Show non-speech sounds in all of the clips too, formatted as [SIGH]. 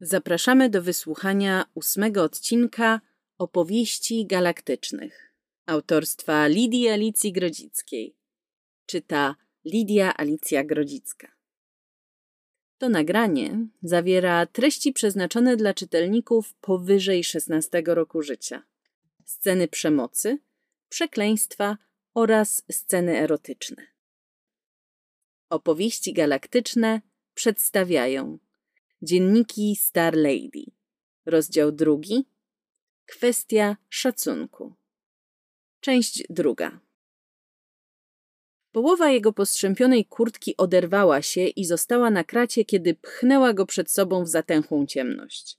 Zapraszamy do wysłuchania ósmego odcinka Opowieści Galaktycznych autorstwa Lidii Alicji Grodzickiej. Czyta Lidia Alicja Grodzicka. To nagranie zawiera treści przeznaczone dla czytelników powyżej 16 roku życia. Sceny przemocy, przekleństwa oraz sceny erotyczne. Opowieści galaktyczne przedstawiają Dzienniki Star Lady. Rozdział drugi. Kwestia szacunku. Część druga. Połowa jego postrzępionej kurtki oderwała się i została na kracie, kiedy pchnęła go przed sobą w zatęchłą ciemność.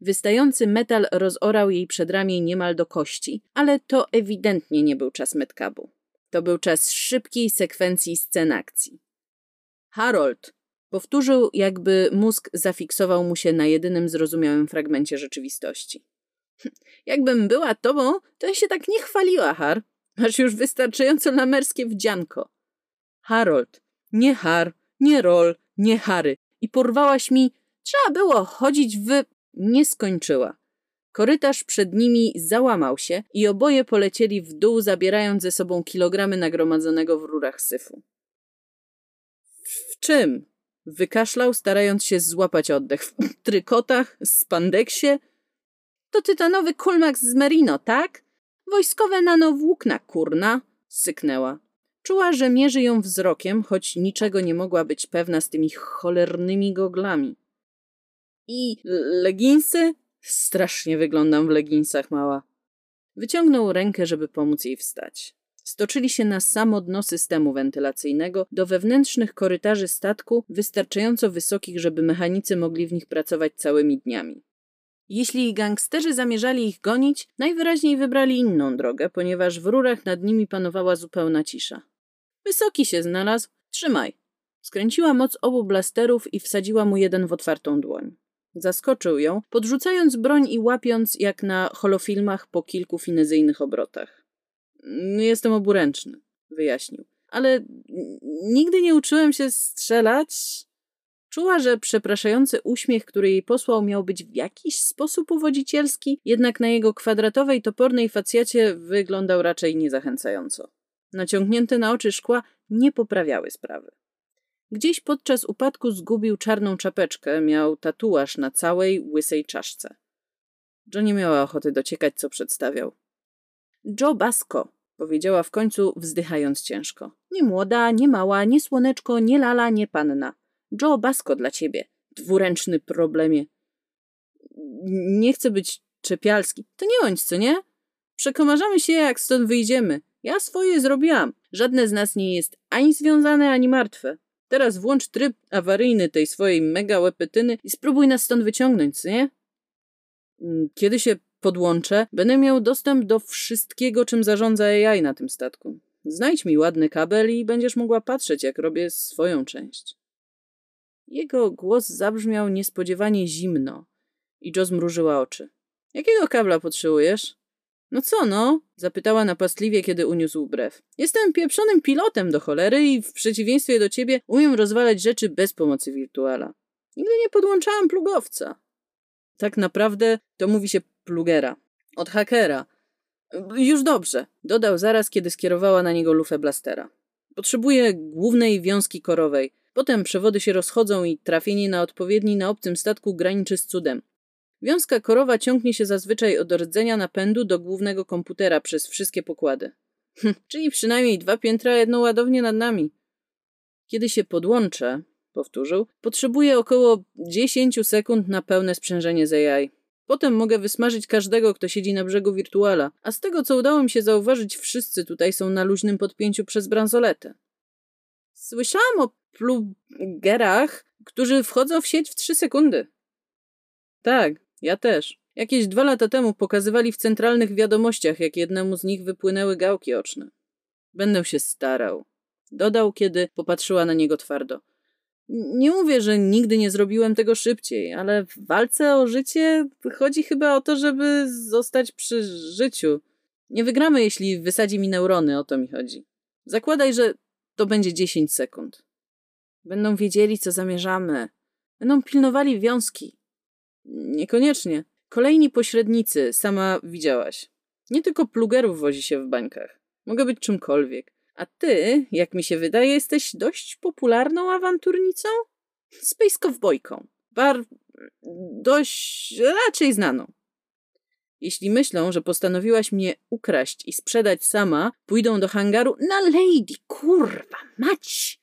Wystający metal rozorał jej przedramię niemal do kości, ale to ewidentnie nie był czas metkabu. To był czas szybkiej sekwencji scen akcji. Harold, Powtórzył, jakby mózg zafiksował mu się na jedynym zrozumiałym fragmencie rzeczywistości. [LAUGHS] Jakbym była tobą, to ja się tak nie chwaliła, Har. Masz już wystarczająco lamerskie wdzianko. Harold, nie Har, nie Rol, nie Harry. I porwałaś mi, trzeba było chodzić w... Nie skończyła. Korytarz przed nimi załamał się i oboje polecieli w dół, zabierając ze sobą kilogramy nagromadzonego w rurach syfu. W czym? Wykaszlał, starając się złapać oddech. W trykotach, spandeksie. To tytanowy kulmax z merino, tak? Wojskowe nanowłókna, kurna, syknęła. Czuła, że mierzy ją wzrokiem, choć niczego nie mogła być pewna z tymi cholernymi goglami. I leginsy? Strasznie wyglądam w leginsach, mała. Wyciągnął rękę, żeby pomóc jej wstać. Stoczyli się na samo dno systemu wentylacyjnego, do wewnętrznych korytarzy statku, wystarczająco wysokich, żeby mechanicy mogli w nich pracować całymi dniami. Jeśli gangsterzy zamierzali ich gonić, najwyraźniej wybrali inną drogę, ponieważ w rurach nad nimi panowała zupełna cisza. Wysoki się znalazł. Trzymaj. Skręciła moc obu blasterów i wsadziła mu jeden w otwartą dłoń. Zaskoczył ją, podrzucając broń i łapiąc, jak na holofilmach, po kilku finezyjnych obrotach. Jestem oburęczny, wyjaśnił. Ale nigdy nie uczyłem się strzelać. Czuła, że przepraszający uśmiech, który jej posłał, miał być w jakiś sposób uwodzicielski, jednak na jego kwadratowej, topornej facjacie wyglądał raczej niezachęcająco. Naciągnięte na oczy szkła nie poprawiały sprawy. Gdzieś podczas upadku zgubił czarną czapeczkę, miał tatuaż na całej łysej czaszce. Jo nie miała ochoty dociekać, co przedstawiał. Joe Basco, powiedziała w końcu, wzdychając ciężko. Nie młoda, nie mała, nie słoneczko, nie lala, nie panna. Joe Basco dla ciebie. Dwuręczny problemie. Nie chcę być czepialski. To nie bądź, co nie? Przekomarzamy się, jak stąd wyjdziemy. Ja swoje zrobiłam. Żadne z nas nie jest ani związane, ani martwe. Teraz włącz tryb awaryjny tej swojej mega łepetyny i spróbuj nas stąd wyciągnąć, co nie? Kiedy się podłączę, będę miał dostęp do wszystkiego, czym zarządza AI na tym statku. Znajdź mi ładny kabel i będziesz mogła patrzeć, jak robię swoją część. Jego głos zabrzmiał niespodziewanie zimno i Jo zmrużyła oczy. Jakiego kabla potrzebujesz? No co no? Zapytała napastliwie, kiedy uniósł brew. Jestem pieprzonym pilotem do cholery i w przeciwieństwie do ciebie umiem rozwalać rzeczy bez pomocy wirtuala. Nigdy nie podłączałam plugowca. Tak naprawdę to mówi się plugera. Od hakera. Już dobrze, dodał zaraz, kiedy skierowała na niego lufę blastera. Potrzebuję głównej wiązki korowej. Potem przewody się rozchodzą i trafienie na odpowiedni na obcym statku graniczy z cudem. Wiązka korowa ciągnie się zazwyczaj od rdzenia napędu do głównego komputera przez wszystkie pokłady. Hm, czyli przynajmniej dwa piętra, jedną ładownię nad nami. Kiedy się podłączę, powtórzył, potrzebuję około 10 sekund na pełne sprzężenie z AI. Potem mogę wysmażyć każdego, kto siedzi na brzegu wirtuala, a z tego, co udało mi się zauważyć, wszyscy tutaj są na luźnym podpięciu przez bransoletę. Słyszałam o plugerach, którzy wchodzą w sieć w trzy sekundy. Tak, ja też. Jakieś dwa lata temu pokazywali w centralnych wiadomościach, jak jednemu z nich wypłynęły gałki oczne. Będę się starał. Dodał, kiedy popatrzyła na niego twardo. Nie mówię, że nigdy nie zrobiłem tego szybciej, ale w walce o życie chodzi chyba o to, żeby zostać przy życiu. Nie wygramy, jeśli wysadzi mi neurony, o to mi chodzi. Zakładaj, że to będzie 10 sekund. Będą wiedzieli, co zamierzamy. Będą pilnowali wiązki. Niekoniecznie. Kolejni pośrednicy, sama widziałaś. Nie tylko plugerów wozi się w bańkach. Mogę być czymkolwiek. A ty, jak mi się wydaje, jesteś dość popularną awanturnicą? Space Cowboyką. Bar... dość raczej znaną. Jeśli myślą, że postanowiłaś mnie ukraść i sprzedać sama, pójdą do hangaru na Lady, kurwa, mać!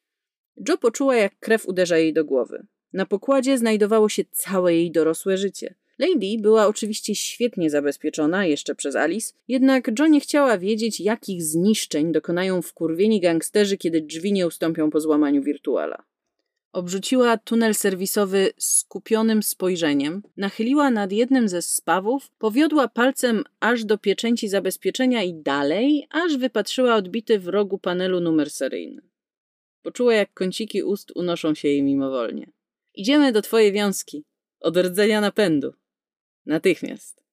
Joe poczuła, jak krew uderza jej do głowy. Na pokładzie znajdowało się całe jej dorosłe życie. Lady była oczywiście świetnie zabezpieczona jeszcze przez Alice, jednak Joe nie chciała wiedzieć, jakich zniszczeń dokonają wkurwieni gangsterzy, kiedy drzwi nie ustąpią po złamaniu wirtuala. Obrzuciła tunel serwisowy skupionym spojrzeniem, nachyliła nad jednym ze spawów, powiodła palcem aż do pieczęci zabezpieczenia i dalej, aż wypatrzyła odbity w rogu panelu numer seryjny. Poczuła, jak kąciki ust unoszą się jej mimowolnie. Idziemy do twojej wiązki. Od rdzenia napędu. Natychmiast.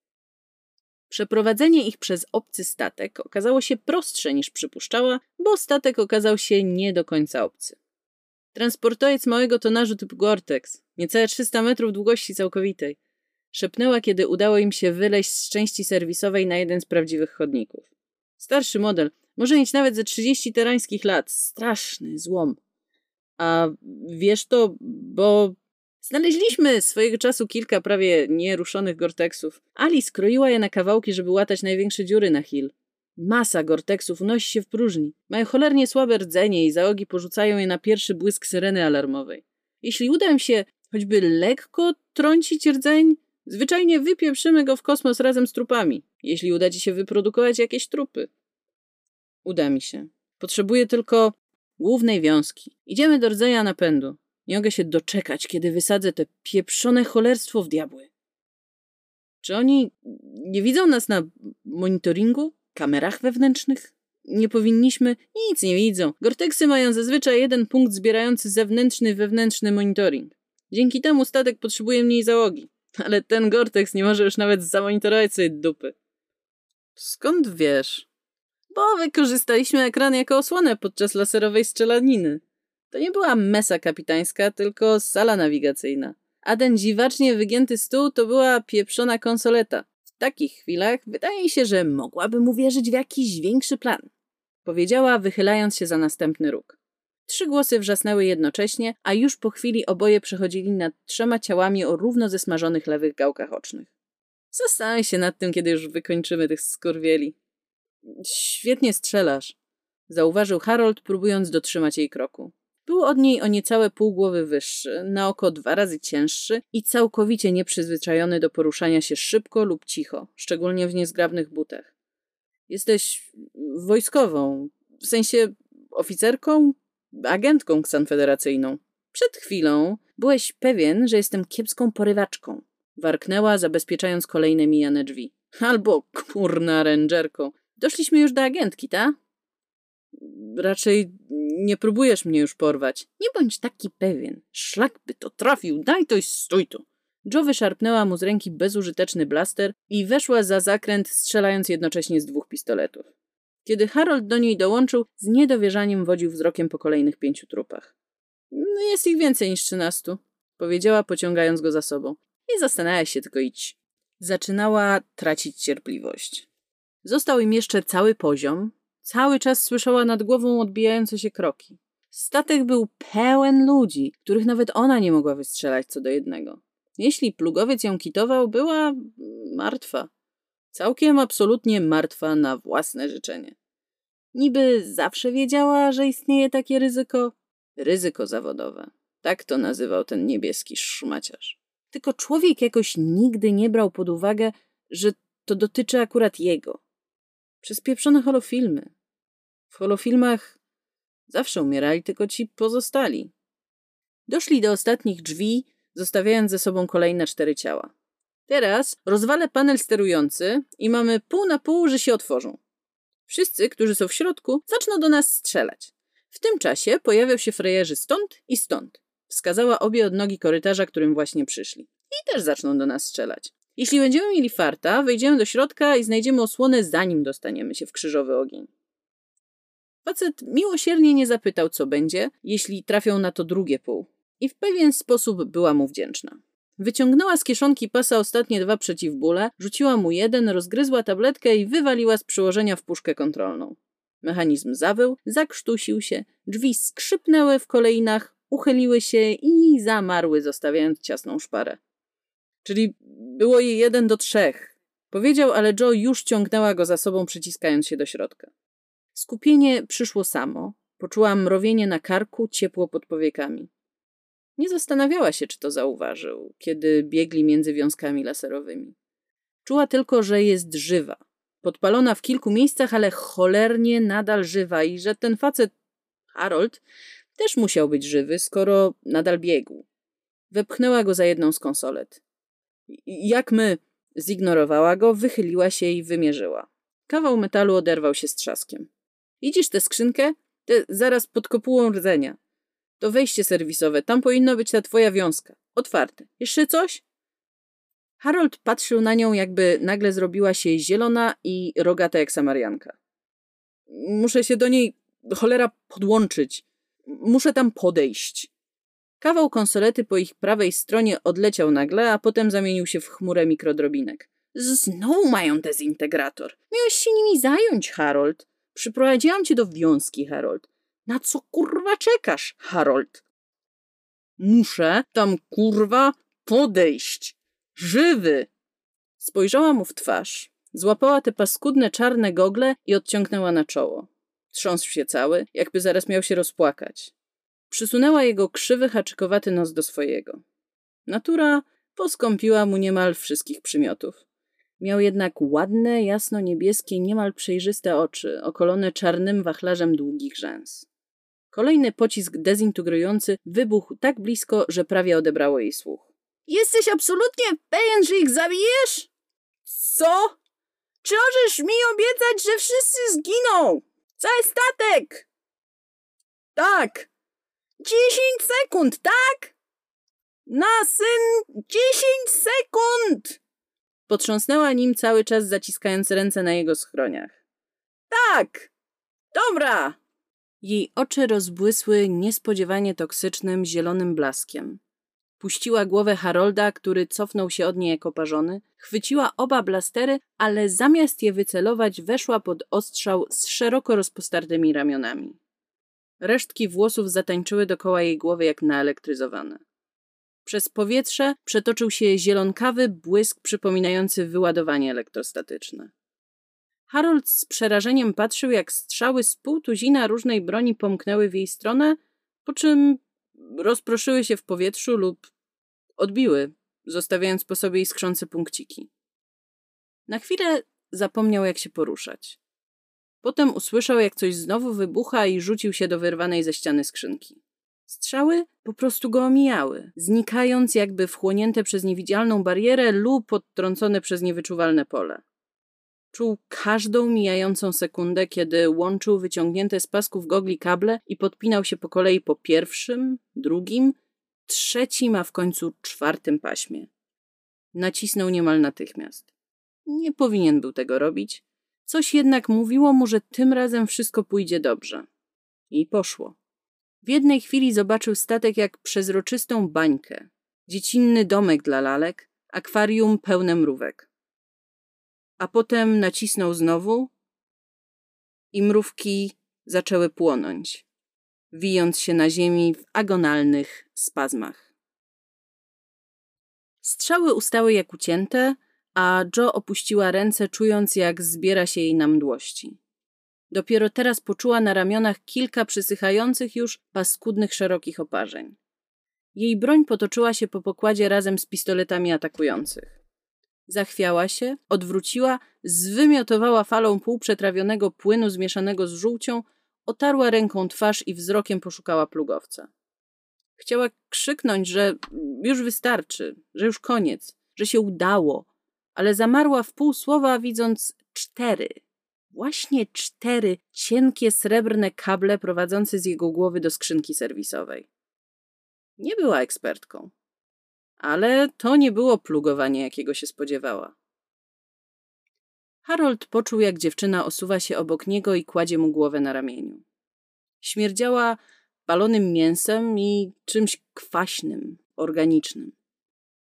Przeprowadzenie ich przez obcy statek okazało się prostsze niż przypuszczała, bo statek okazał się nie do końca obcy. Transportowiec małego tonażu typu Gore-Tex, niecałe 300 metrów długości całkowitej. Szepnęła, kiedy udało im się wyleźć z części serwisowej na jeden z prawdziwych chodników. Starszy model, może mieć nawet ze 30 terańskich lat. Straszny złom. A wiesz to, bo Znaleźliśmy swojego czasu kilka prawie nieruszonych gorteksów. Ali skroiła je na kawałki, żeby łatać największe dziury na Hill. Masa gorteksów unosi się w próżni. Mają cholernie słabe rdzenie i załogi porzucają je na pierwszy błysk syreny alarmowej. Jeśli uda im się choćby lekko trącić rdzeń, zwyczajnie wypieprzymy go w kosmos razem z trupami, jeśli uda ci się wyprodukować jakieś trupy. Uda mi się. Potrzebuję tylko głównej wiązki. Idziemy do rdzenia napędu. Nie mogę się doczekać, kiedy wysadzę te pieprzone cholerstwo w diabły. Czy oni nie widzą nas na monitoringu? Kamerach wewnętrznych? Nie powinniśmy? Nic nie widzą. Gorteksy mają zazwyczaj jeden punkt zbierający zewnętrzny wewnętrzny monitoring. Dzięki temu statek potrzebuje mniej załogi. Ale ten Gortex nie może już nawet zamonitorować sobie dupy. Skąd wiesz? Bo wykorzystaliśmy ekran jako osłonę podczas laserowej strzelaniny. To nie była mesa kapitańska, tylko sala nawigacyjna. A ten dziwacznie wygięty stół to była pieprzona konsoleta. W takich chwilach wydaje się, że mogłabym uwierzyć w jakiś większy plan. Powiedziała, wychylając się za następny róg. Trzy głosy wrzasnęły jednocześnie, a już po chwili oboje przechodzili nad trzema ciałami o równo zesmażonych lewych gałkach ocznych. Zastanawiaj się nad tym, kiedy już wykończymy tych skurwieli. Świetnie strzelasz, zauważył Harold, próbując dotrzymać jej kroku. Był od niej o niecałe pół głowy wyższy, na oko dwa razy cięższy i całkowicie nieprzyzwyczajony do poruszania się szybko lub cicho, szczególnie w niezgrabnych butach. Jesteś wojskową, w sensie oficerką, agentką konfederacyjną. Przed chwilą byłeś pewien, że jestem kiepską porywaczką. Warknęła, zabezpieczając kolejne mijane drzwi. Albo kurna rangerką. Doszliśmy już do agentki, ta? Raczej nie próbujesz mnie już porwać. Nie bądź taki pewien. Szlak by to trafił. Daj to i stój tu. Joe wyszarpnęła mu z ręki bezużyteczny blaster i weszła za zakręt, strzelając jednocześnie z dwóch pistoletów. Kiedy Harold do niej dołączył, z niedowierzaniem wodził wzrokiem po kolejnych pięciu trupach. No jest ich więcej niż trzynastu, powiedziała, pociągając go za sobą. Nie zastanawiaj się, tylko idź. Zaczynała tracić cierpliwość. Został im jeszcze cały poziom, Cały czas słyszała nad głową odbijające się kroki. Statek był pełen ludzi, których nawet ona nie mogła wystrzelać co do jednego. Jeśli plugowiec ją kitował, była martwa. Całkiem absolutnie martwa na własne życzenie. Niby zawsze wiedziała, że istnieje takie ryzyko. Ryzyko zawodowe. Tak to nazywał ten niebieski szmaciarz. Tylko człowiek jakoś nigdy nie brał pod uwagę, że to dotyczy akurat jego. Przez pieprzone holofilmy. W holofilmach zawsze umierali tylko ci pozostali. Doszli do ostatnich drzwi, zostawiając ze sobą kolejne cztery ciała. Teraz rozwalę panel sterujący i mamy pół na pół, że się otworzą. Wszyscy, którzy są w środku, zaczną do nas strzelać. W tym czasie pojawią się frejerzy stąd i stąd. Wskazała obie odnogi korytarza, którym właśnie przyszli. I też zaczną do nas strzelać. Jeśli będziemy mieli farta, wejdziemy do środka i znajdziemy osłonę, zanim dostaniemy się w krzyżowy ogień. Facet miłosiernie nie zapytał, co będzie, jeśli trafią na to drugie pół. I w pewien sposób była mu wdzięczna. Wyciągnęła z kieszonki pasa ostatnie dwa przeciwbóle, rzuciła mu jeden, rozgryzła tabletkę i wywaliła z przyłożenia w puszkę kontrolną. Mechanizm zawył, zakrztusił się, drzwi skrzypnęły w kolejnach, uchyliły się i zamarły, zostawiając ciasną szparę. Czyli było jej jeden do trzech. Powiedział, ale Joe już ciągnęła go za sobą, przyciskając się do środka. Skupienie przyszło samo. Poczuła mrowienie na karku, ciepło pod powiekami. Nie zastanawiała się, czy to zauważył, kiedy biegli między wiązkami laserowymi. Czuła tylko, że jest żywa. Podpalona w kilku miejscach, ale cholernie nadal żywa i że ten facet, Harold, też musiał być żywy, skoro nadal biegł. Wepchnęła go za jedną z konsolet. Jak my? Zignorowała go, wychyliła się i wymierzyła. Kawał metalu oderwał się z trzaskiem. Widzisz tę skrzynkę? Te zaraz pod kopułą rdzenia. To wejście serwisowe, tam powinna być ta twoja wiązka. Otwarte. Jeszcze coś? Harold patrzył na nią, jakby nagle zrobiła się zielona i rogata jak samarianka. Muszę się do niej, cholera, podłączyć. Muszę tam podejść. Kawał konsolety po ich prawej stronie odleciał nagle, a potem zamienił się w chmurę mikrodrobinek. Znowu mają dezintegrator. Miałeś się nimi zająć, Harold. Przyprowadziłam cię do wiązki, Harold. Na co kurwa czekasz, Harold? Muszę tam kurwa podejść. Żywy! Spojrzała mu w twarz, złapała te paskudne czarne gogle i odciągnęła na czoło. Trząsł się cały, jakby zaraz miał się rozpłakać. Przysunęła jego krzywy, haczykowaty nos do swojego. Natura poskąpiła mu niemal wszystkich przymiotów. Miał jednak ładne, jasno-niebieskie, niemal przejrzyste oczy, okolone czarnym wachlarzem długich rzęs. Kolejny pocisk dezintegrujący wybuchł tak blisko, że prawie odebrało jej słuch. Jesteś absolutnie pewien, że ich zabijesz? Co? Czy możesz mi obiecać, że wszyscy zginą? Cały statek! Tak! Dziesięć sekund, tak? Na syn dziesięć sekund! Potrząsnęła nim cały czas zaciskając ręce na jego schroniach. Tak! Dobra! Jej oczy rozbłysły niespodziewanie toksycznym, zielonym blaskiem. Puściła głowę Harolda, który cofnął się od niej jako parzony, chwyciła oba blastery, ale zamiast je wycelować, weszła pod ostrzał z szeroko rozpostartymi ramionami. Resztki włosów zatańczyły dokoła jej głowy jak naelektryzowane. Przez powietrze przetoczył się zielonkawy błysk przypominający wyładowanie elektrostatyczne. Harold z przerażeniem patrzył, jak strzały z półtuzina różnej broni pomknęły w jej stronę, po czym rozproszyły się w powietrzu lub odbiły, zostawiając po sobie iskrzące punkciki. Na chwilę zapomniał, jak się poruszać. Potem usłyszał, jak coś znowu wybucha i rzucił się do wyrwanej ze ściany skrzynki. Strzały po prostu go omijały, znikając jakby wchłonięte przez niewidzialną barierę lub odtrącone przez niewyczuwalne pole. Czuł każdą mijającą sekundę, kiedy łączył wyciągnięte z pasków gogli kable i podpinał się po kolei po pierwszym, drugim, trzecim, a w końcu czwartym paśmie. Nacisnął niemal natychmiast. Nie powinien był tego robić. Coś jednak mówiło mu, że tym razem wszystko pójdzie dobrze. I poszło. W jednej chwili zobaczył statek jak przezroczystą bańkę, dziecinny domek dla lalek, akwarium pełne mrówek. A potem nacisnął znowu i mrówki zaczęły płonąć, wijąc się na ziemi w agonalnych spazmach. Strzały ustały jak ucięte, a Joe opuściła ręce, czując jak zbiera się jej na mdłości. Dopiero teraz poczuła na ramionach kilka przysychających już paskudnych szerokich oparzeń. Jej broń potoczyła się po pokładzie razem z pistoletami atakujących. Zachwiała się, odwróciła, zwymiotowała falą półprzetrawionego płynu zmieszanego z żółcią, otarła ręką twarz i wzrokiem poszukała plugowca. Chciała krzyknąć, że już wystarczy, że już koniec, że się udało, ale zamarła w pół słowa, widząc cztery właśnie cztery cienkie srebrne kable prowadzące z jego głowy do skrzynki serwisowej. Nie była ekspertką, ale to nie było plugowanie, jakiego się spodziewała. Harold poczuł, jak dziewczyna osuwa się obok niego i kładzie mu głowę na ramieniu. Śmierdziała palonym mięsem i czymś kwaśnym, organicznym.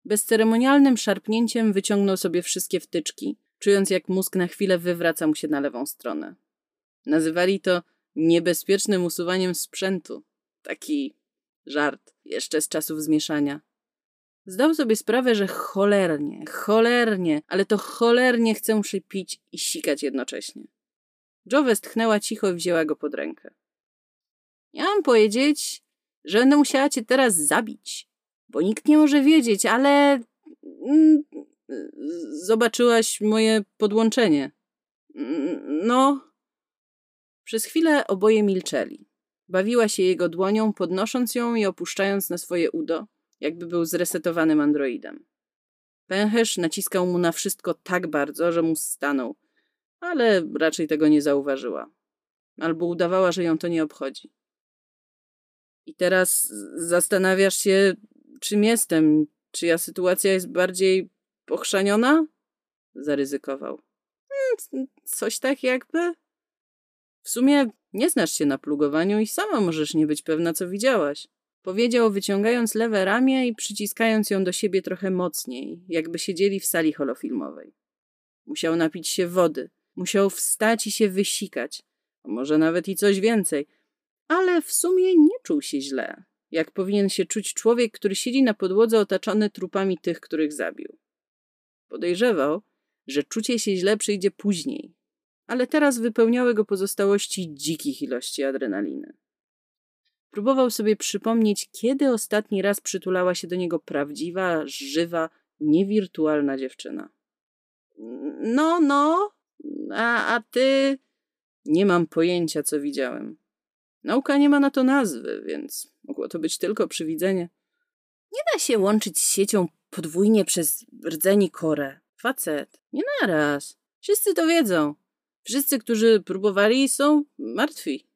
Bezceremonialnym szarpnięciem wyciągnął sobie wszystkie wtyczki, czując jak mózg na chwilę wywraca mu się na lewą stronę. Nazywali to niebezpiecznym usuwaniem sprzętu. Taki żart, jeszcze z czasów zmieszania. Zdał sobie sprawę, że cholernie, cholernie, ale to cholernie chce mu się pić i sikać jednocześnie. Jo westchnęła cicho i wzięła go pod rękę. Ja mam powiedzieć, że będę musiała cię teraz zabić, bo nikt nie może wiedzieć, ale... Mm, zobaczyłaś moje podłączenie. Mm, no. Przez chwilę oboje milczeli. Bawiła się jego dłonią, podnosząc ją i opuszczając na swoje udo, jakby był zresetowanym androidem. Pęcherz naciskał mu na wszystko tak bardzo, że mu stanął, ale raczej tego nie zauważyła. Albo udawała, że ją to nie obchodzi. I teraz zastanawiasz się, czym jestem, czyja sytuacja jest bardziej pochrzaniona? Zaryzykował. Hmm, coś tak jakby. W sumie nie znasz się na plugowaniu i sama możesz nie być pewna, co widziałaś. Powiedział, wyciągając lewe ramię i przyciskając ją do siebie trochę mocniej, jakby siedzieli w sali holofilmowej. Musiał napić się wody, musiał wstać i się wysikać, a może nawet i coś więcej, ale w sumie nie czuł się źle, jak powinien się czuć człowiek, który siedzi na podłodze otaczony trupami tych, których zabił. Podejrzewał, że czucie się źle przyjdzie później, ale teraz wypełniały go pozostałości dzikich ilości adrenaliny. Próbował sobie przypomnieć, kiedy ostatni raz przytulała się do niego prawdziwa, żywa, niewirtualna dziewczyna. No, no, a, a ty. Nie mam pojęcia, co widziałem. Nauka nie ma na to nazwy, więc mogło to być tylko przywidzenie. Nie da się łączyć z siecią podwójnie przez rdzeni korę. Facet, nie naraz. Wszyscy to wiedzą. Wszyscy, którzy próbowali, są martwi.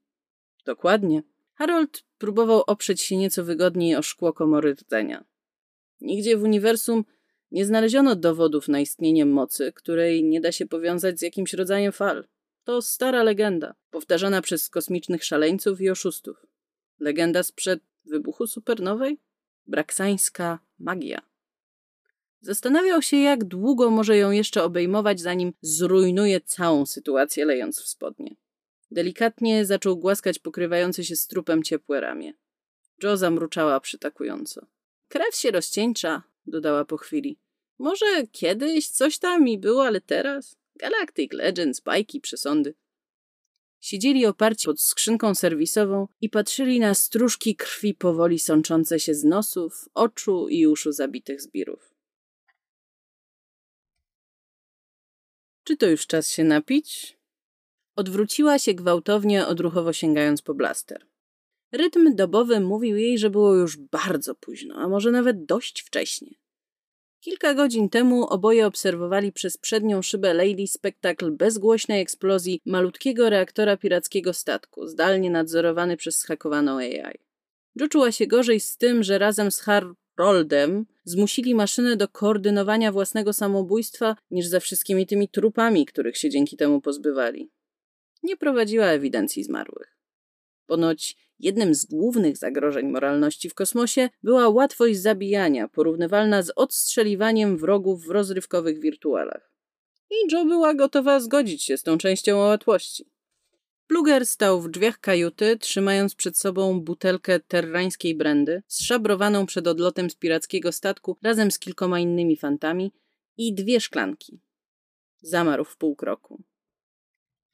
Dokładnie. Harold próbował oprzeć się nieco wygodniej o szkło komory rdzenia. Nigdzie w uniwersum nie znaleziono dowodów na istnienie mocy, której nie da się powiązać z jakimś rodzajem fal. To stara legenda, powtarzana przez kosmicznych szaleńców i oszustów. Legenda sprzed wybuchu supernowej? Braksańska magia. Zastanawiał się, jak długo może ją jeszcze obejmować, zanim zrujnuje całą sytuację, lejąc w spodnie. Delikatnie zaczął głaskać pokrywające się z trupem ciepłe ramię. Jo zamruczała przytakująco. Krew się rozcieńcza, dodała po chwili. Może kiedyś coś tam mi było, ale teraz? Galactic Legends, bajki, przesądy. Siedzieli oparci pod skrzynką serwisową i patrzyli na stróżki krwi powoli sączące się z nosów, oczu i uszu zabitych zbirów. Czy to już czas się napić? Odwróciła się gwałtownie, odruchowo sięgając po blaster. Rytm dobowy mówił jej, że było już bardzo późno, a może nawet dość wcześnie. Kilka godzin temu oboje obserwowali przez przednią szybę Lady spektakl bezgłośnej eksplozji malutkiego reaktora pirackiego statku, zdalnie nadzorowany przez schakowaną AI. Jo czuła się gorzej z tym, że razem z Haroldem zmusili maszynę do koordynowania własnego samobójstwa, niż ze wszystkimi tymi trupami, których się dzięki temu pozbywali. Nie prowadziła ewidencji zmarłych. Ponoć Jednym z głównych zagrożeń moralności w kosmosie była łatwość zabijania, porównywalna z odstrzeliwaniem wrogów w rozrywkowych wirtualach. I Joe była gotowa zgodzić się z tą częścią o łatwości. Pluger stał w drzwiach kajuty, trzymając przed sobą butelkę terrańskiej brandy, zszabrowaną przed odlotem z pirackiego statku razem z kilkoma innymi fantami i dwie szklanki. Zamarł w pół kroku.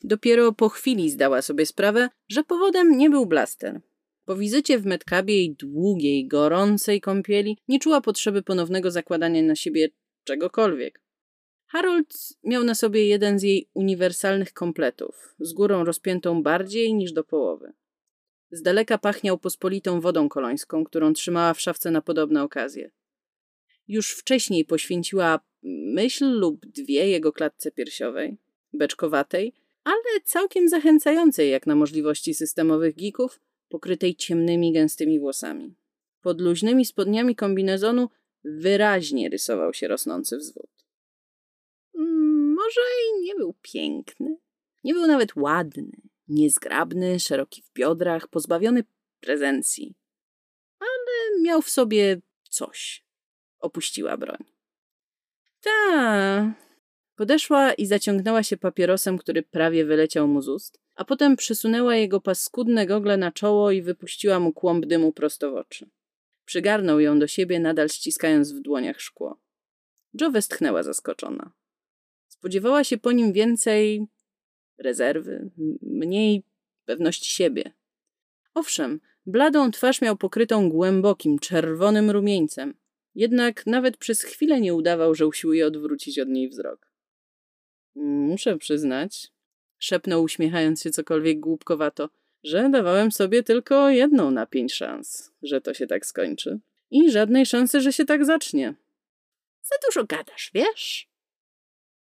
Dopiero po chwili zdała sobie sprawę, że powodem nie był blaster. Po wizycie w Metkabie i długiej, gorącej kąpieli nie czuła potrzeby ponownego zakładania na siebie czegokolwiek. Harold miał na sobie jeden z jej uniwersalnych kompletów, z górą rozpiętą bardziej niż do połowy. Z daleka pachniał pospolitą wodą kolońską, którą trzymała w szafce na podobne okazje. Już wcześniej poświęciła myśl lub dwie jego klatce piersiowej, beczkowatej, ale całkiem zachęcającej jak na możliwości systemowych geeków, pokrytej ciemnymi, gęstymi włosami. Pod luźnymi spodniami kombinezonu wyraźnie rysował się rosnący wzwód. Mm, może i nie był piękny, nie był nawet ładny, niezgrabny, szeroki w biodrach, pozbawiony prezencji, ale miał w sobie coś. Opuściła broń. Ta. Podeszła i zaciągnęła się papierosem, który prawie wyleciał mu z ust, a potem przysunęła jego paskudne gogle na czoło i wypuściła mu kłąb dymu prosto w oczy. Przygarnął ją do siebie, nadal ściskając w dłoniach szkło. Joe westchnęła zaskoczona. Spodziewała się po nim więcej rezerwy, mniej pewności siebie. Owszem, bladą twarz miał pokrytą głębokim, czerwonym rumieńcem, jednak nawet przez chwilę nie udawał, że usiłuje odwrócić od niej wzrok. Muszę przyznać, szepnął uśmiechając się cokolwiek głupkowato, że dawałem sobie tylko jedną na pięć szans, że to się tak skończy. I żadnej szansy, że się tak zacznie. Za dużo gadasz, wiesz?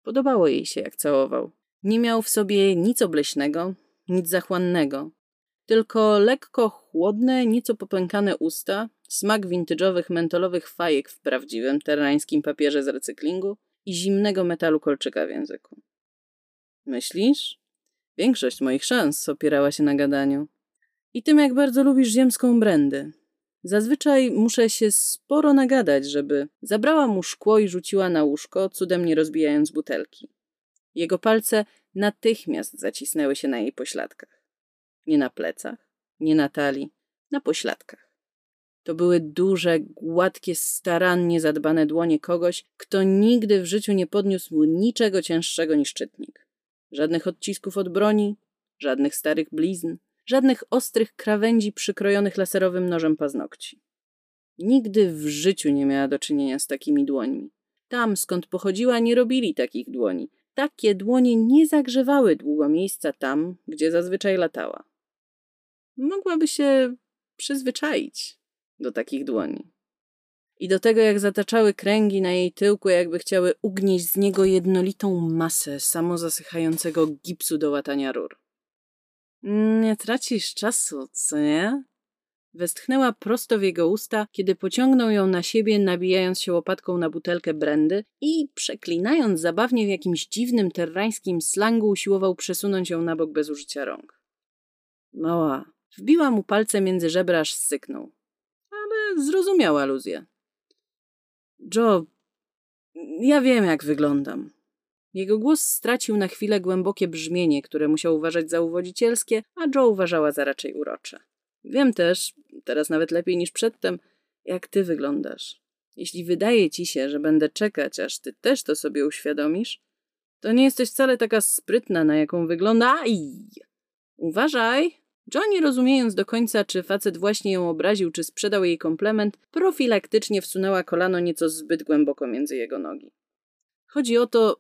Podobało jej się, jak całował. Nie miał w sobie nic obleśnego, nic zachłannego. Tylko lekko chłodne, nieco popękane usta, smak vintage'owych mentolowych fajek w prawdziwym terrańskim papierze z recyklingu i zimnego metalu kolczyka w języku. Myślisz? Większość moich szans opierała się na gadaniu. I tym, jak bardzo lubisz ziemską brandę. Zazwyczaj muszę się sporo nagadać, żeby zabrała mu szkło i rzuciła na łóżko, cudem nie rozbijając butelki. Jego palce natychmiast zacisnęły się na jej pośladkach. Nie na plecach, nie na talii, na pośladkach. To były duże, gładkie, starannie zadbane dłonie kogoś, kto nigdy w życiu nie podniósł niczego cięższego niż czytnik. Żadnych odcisków od broni, żadnych starych blizn, żadnych ostrych krawędzi przykrojonych laserowym nożem paznokci. Nigdy w życiu nie miała do czynienia z takimi dłońmi. Tam, skąd pochodziła, nie robili takich dłoni. Takie dłonie nie zagrzewały długo miejsca tam, gdzie zazwyczaj latała. Mogłaby się przyzwyczaić do takich dłoni. I do tego, jak zataczały kręgi na jej tyłku, jakby chciały ugnieść z niego jednolitą masę samozasychającego gipsu do łatania rur. Nie tracisz czasu, co nie? Westchnęła prosto w jego usta, kiedy pociągnął ją na siebie, nabijając się łopatką na butelkę brandy i, przeklinając zabawnie w jakimś dziwnym terrańskim slangu, usiłował przesunąć ją na bok bez użycia rąk. Mała. Wbiła mu palce między żebra, aż syknął. Ale zrozumiał aluzję. Joe, ja wiem, jak wyglądam. Jego głos stracił na chwilę głębokie brzmienie, które musiał uważać za uwodzicielskie, a Joe uważała za raczej urocze. Wiem też, teraz nawet lepiej niż przedtem, jak ty wyglądasz. Jeśli wydaje ci się, że będę czekać, aż ty też to sobie uświadomisz, to nie jesteś wcale taka sprytna, na jaką wygląda. Aj! Uważaj! Johnny, rozumiejąc do końca, czy facet właśnie ją obraził, czy sprzedał jej komplement, profilaktycznie wsunęła kolano nieco zbyt głęboko między jego nogi. Chodzi o to,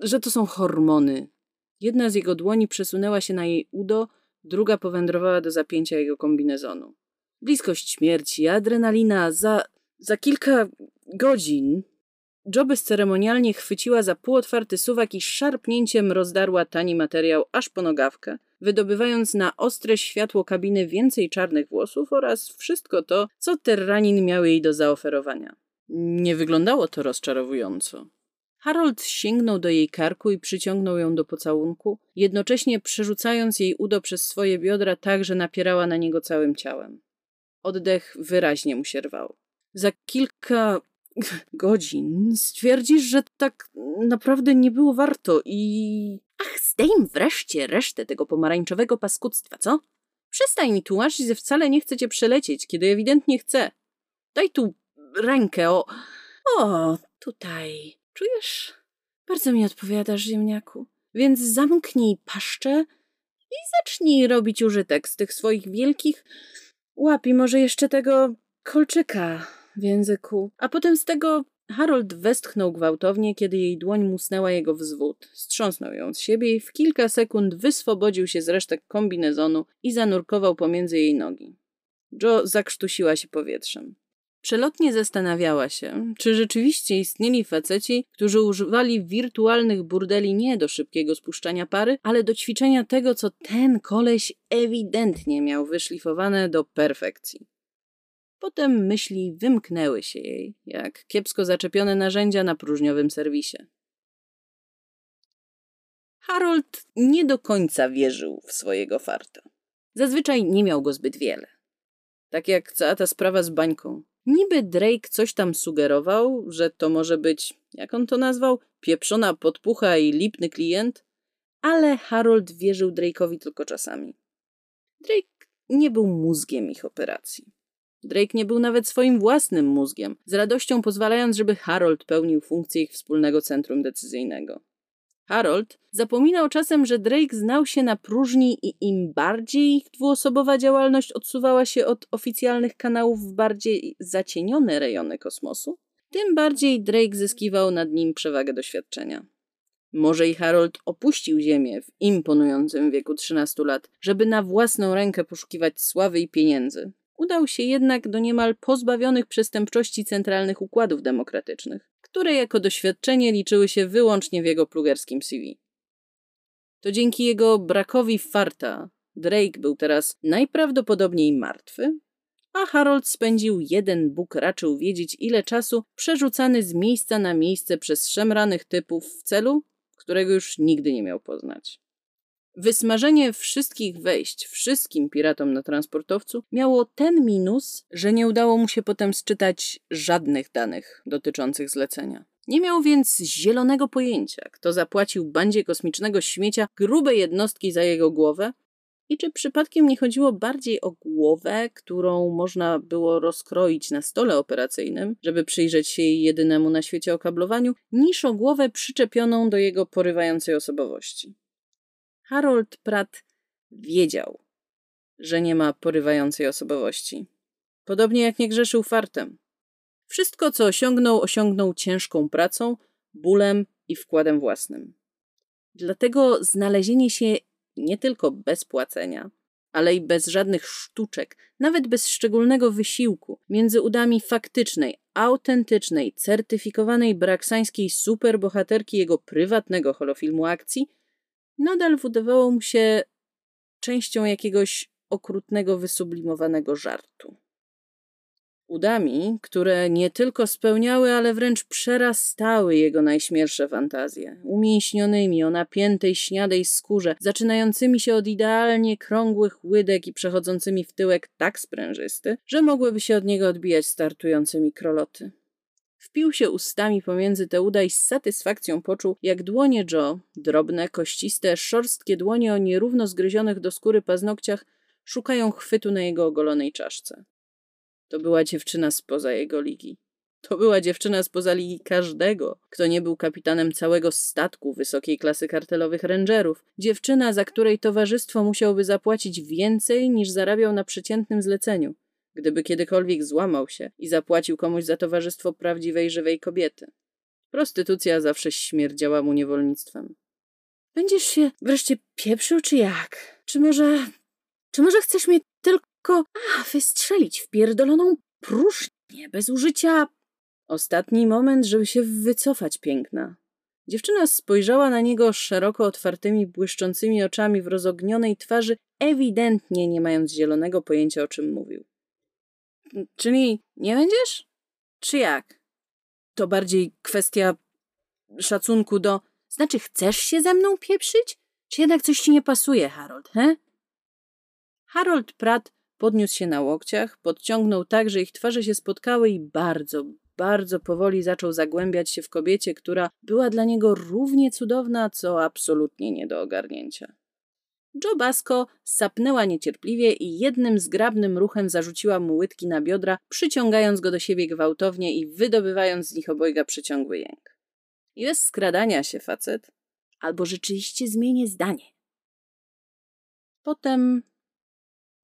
że to są hormony. Jedna z jego dłoni przesunęła się na jej udo, druga powędrowała do zapięcia jego kombinezonu. Bliskość śmierci, adrenalina, za, za kilka godzin. Joby ceremonialnie chwyciła za półotwarty suwak i szarpnięciem rozdarła tani materiał aż po nogawkę, wydobywając na ostre światło kabiny więcej czarnych włosów oraz wszystko to, co terranin miał jej do zaoferowania. Nie wyglądało to rozczarowująco. Harold sięgnął do jej karku i przyciągnął ją do pocałunku, jednocześnie przerzucając jej udo przez swoje biodra tak, że napierała na niego całym ciałem. Oddech wyraźnie mu się rwał. Za kilka [LAUGHS] godzin stwierdzisz, że tak naprawdę nie było warto i... Ach, zdejm wreszcie resztę tego pomarańczowego paskudztwa, co? Przestań mi tłumaczyć, że wcale nie chcę cię przelecieć, kiedy ewidentnie chcę. Daj tu rękę, o... O, tutaj... Czujesz? Bardzo mi odpowiadasz, ziemniaku. Więc zamknij paszczę i zacznij robić użytek z tych swoich wielkich łap i może jeszcze tego kolczyka w języku. A potem z tego Harold westchnął gwałtownie, kiedy jej dłoń musnęła jego wzwód. Strząsnął ją z siebie i w kilka sekund wyswobodził się z resztek kombinezonu i zanurkował pomiędzy jej nogi. Joe zakrztusiła się powietrzem. Przelotnie zastanawiała się, czy rzeczywiście istnieli faceci, którzy używali wirtualnych burdeli nie do szybkiego spuszczania pary, ale do ćwiczenia tego, co ten koleś ewidentnie miał wyszlifowane do perfekcji. Potem myśli wymknęły się jej, jak kiepsko zaczepione narzędzia na próżniowym serwisie. Harold nie do końca wierzył w swojego farta. Zazwyczaj nie miał go zbyt wiele. Tak jak cała ta sprawa z bańką. Niby Drake coś tam sugerował, że to może być, jak on to nazwał, pieprzona podpucha i lipny klient, ale Harold wierzył Drake'owi tylko czasami. Drake nie był mózgiem ich operacji. Drake nie był nawet swoim własnym mózgiem, z radością pozwalając, żeby Harold pełnił funkcję ich wspólnego centrum decyzyjnego. Harold zapominał czasem, że Drake znał się na próżni i im bardziej ich dwuosobowa działalność odsuwała się od oficjalnych kanałów w bardziej zacienione rejony kosmosu, tym bardziej Drake zyskiwał nad nim przewagę doświadczenia. Może i Harold opuścił Ziemię w imponującym wieku 13 lat, żeby na własną rękę poszukiwać sławy i pieniędzy. Udał się jednak do niemal pozbawionych przestępczości centralnych układów demokratycznych, które jako doświadczenie liczyły się wyłącznie w jego plugerskim CV. To dzięki jego brakowi farta Drake był teraz najprawdopodobniej martwy, a Harold spędził jeden Bóg raczył wiedzieć ile czasu przerzucany z miejsca na miejsce przez szemranych typów w celu, którego już nigdy nie miał poznać. Wysmażenie wszystkich wejść wszystkim piratom na transportowcu miało ten minus, że nie udało mu się potem sczytać żadnych danych dotyczących zlecenia. Nie miał więc zielonego pojęcia, kto zapłacił bandzie kosmicznego śmiecia grube jednostki za jego głowę i czy przypadkiem nie chodziło bardziej o głowę, którą można było rozkroić na stole operacyjnym, żeby przyjrzeć się jej jedynemu na świecie okablowaniu, niż o głowę przyczepioną do jego porywającej osobowości. Harold Pratt wiedział, że nie ma porywającej osobowości. Podobnie jak nie grzeszył fartem. Wszystko, co osiągnął, osiągnął ciężką pracą, bólem i wkładem własnym. Dlatego znalezienie się nie tylko bez płacenia, ale i bez żadnych sztuczek, nawet bez szczególnego wysiłku, między udami faktycznej, autentycznej, certyfikowanej braksańskiej superbohaterki jego prywatnego holofilmu akcji, nadal wydawało mu się częścią jakiegoś okrutnego, wysublimowanego żartu udami, które nie tylko spełniały, ale wręcz przerastały jego najśmielsze fantazje. Umięśnionymi o napiętej, śniadej skórze, zaczynającymi się od idealnie krągłych łydek i przechodzącymi w tyłek tak sprężysty, że mogłyby się od niego odbijać startującymi kroloty. Wpił się ustami pomiędzy te uda i z satysfakcją poczuł, jak dłonie Joe, drobne, kościste, szorstkie dłonie o nierówno zgryzionych do skóry paznokciach, szukają chwytu na jego ogolonej czaszce. To była dziewczyna spoza jego ligi. To była dziewczyna spoza ligi każdego, kto nie był kapitanem całego statku wysokiej klasy kartelowych rangerów. Dziewczyna, za której towarzystwo musiałby zapłacić więcej niż zarabiał na przeciętnym zleceniu, gdyby kiedykolwiek złamał się i zapłacił komuś za towarzystwo prawdziwej, żywej kobiety. Prostytucja zawsze śmierdziała mu niewolnictwem. Będziesz się wreszcie pieprzył, czy jak? Czy może... Czy może chcesz mnie tylko a, wystrzelić w pierdoloną próżnię bez użycia... Ostatni moment, żeby się wycofać, piękna. Dziewczyna spojrzała na niego szeroko otwartymi, błyszczącymi oczami w rozognionej twarzy, ewidentnie nie mając zielonego pojęcia, o czym mówił. Czyli nie będziesz? Czy jak? To bardziej kwestia szacunku do... Znaczy, chcesz się ze mną pieprzyć? Czy jednak coś ci nie pasuje, Harold, he? Harold Pratt Podniósł się na łokciach, podciągnął tak, że ich twarze się spotkały i bardzo, bardzo powoli zaczął zagłębiać się w kobiecie, która była dla niego równie cudowna, co absolutnie nie do ogarnięcia. Joe Basco sapnęła niecierpliwie i jednym zgrabnym ruchem zarzuciła mu łydki na biodra, przyciągając go do siebie gwałtownie i wydobywając z nich obojga przeciągły jęk. I bez skradania się, facet, albo rzeczywiście zmienię zdanie. Potem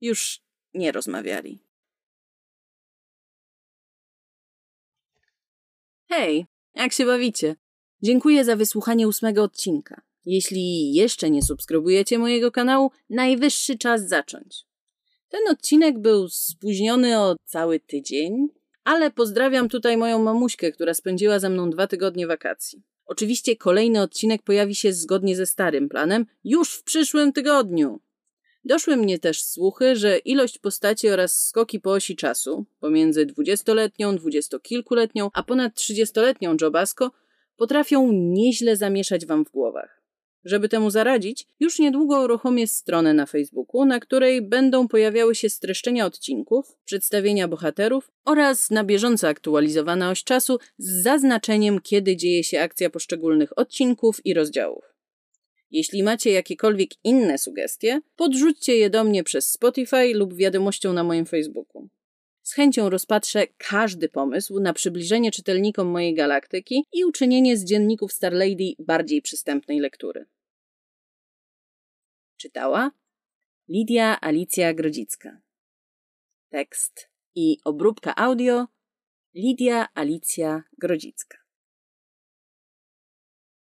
już nie rozmawiali. Hej, jak się bawicie? Dziękuję za wysłuchanie ósmego odcinka. Jeśli jeszcze nie subskrybujecie mojego kanału, najwyższy czas zacząć. Ten odcinek był spóźniony o cały tydzień, ale pozdrawiam tutaj moją mamuśkę, która spędziła ze mną dwa tygodnie wakacji. Oczywiście kolejny odcinek pojawi się zgodnie ze starym planem już w przyszłym tygodniu. Doszły mnie też słuchy, że ilość postaci oraz skoki po osi czasu pomiędzy dwudziestoletnią, dwudziestokilkuletnią, a ponad trzydziestoletnią Jobasko potrafią nieźle zamieszać wam w głowach. Żeby temu zaradzić, już niedługo uruchomię stronę na Facebooku, na której będą pojawiały się streszczenia odcinków, przedstawienia bohaterów oraz na bieżąco aktualizowana oś czasu z zaznaczeniem, kiedy dzieje się akcja poszczególnych odcinków i rozdziałów. Jeśli macie jakiekolwiek inne sugestie, podrzućcie je do mnie przez Spotify lub wiadomością na moim Facebooku. Z chęcią rozpatrzę każdy pomysł na przybliżenie czytelnikom mojej galaktyki i uczynienie z dzienników Star Lady bardziej przystępnej lektury. Czytała Lidia Alicja Grodzicka. Tekst i obróbka audio Lidia Alicja Grodzicka.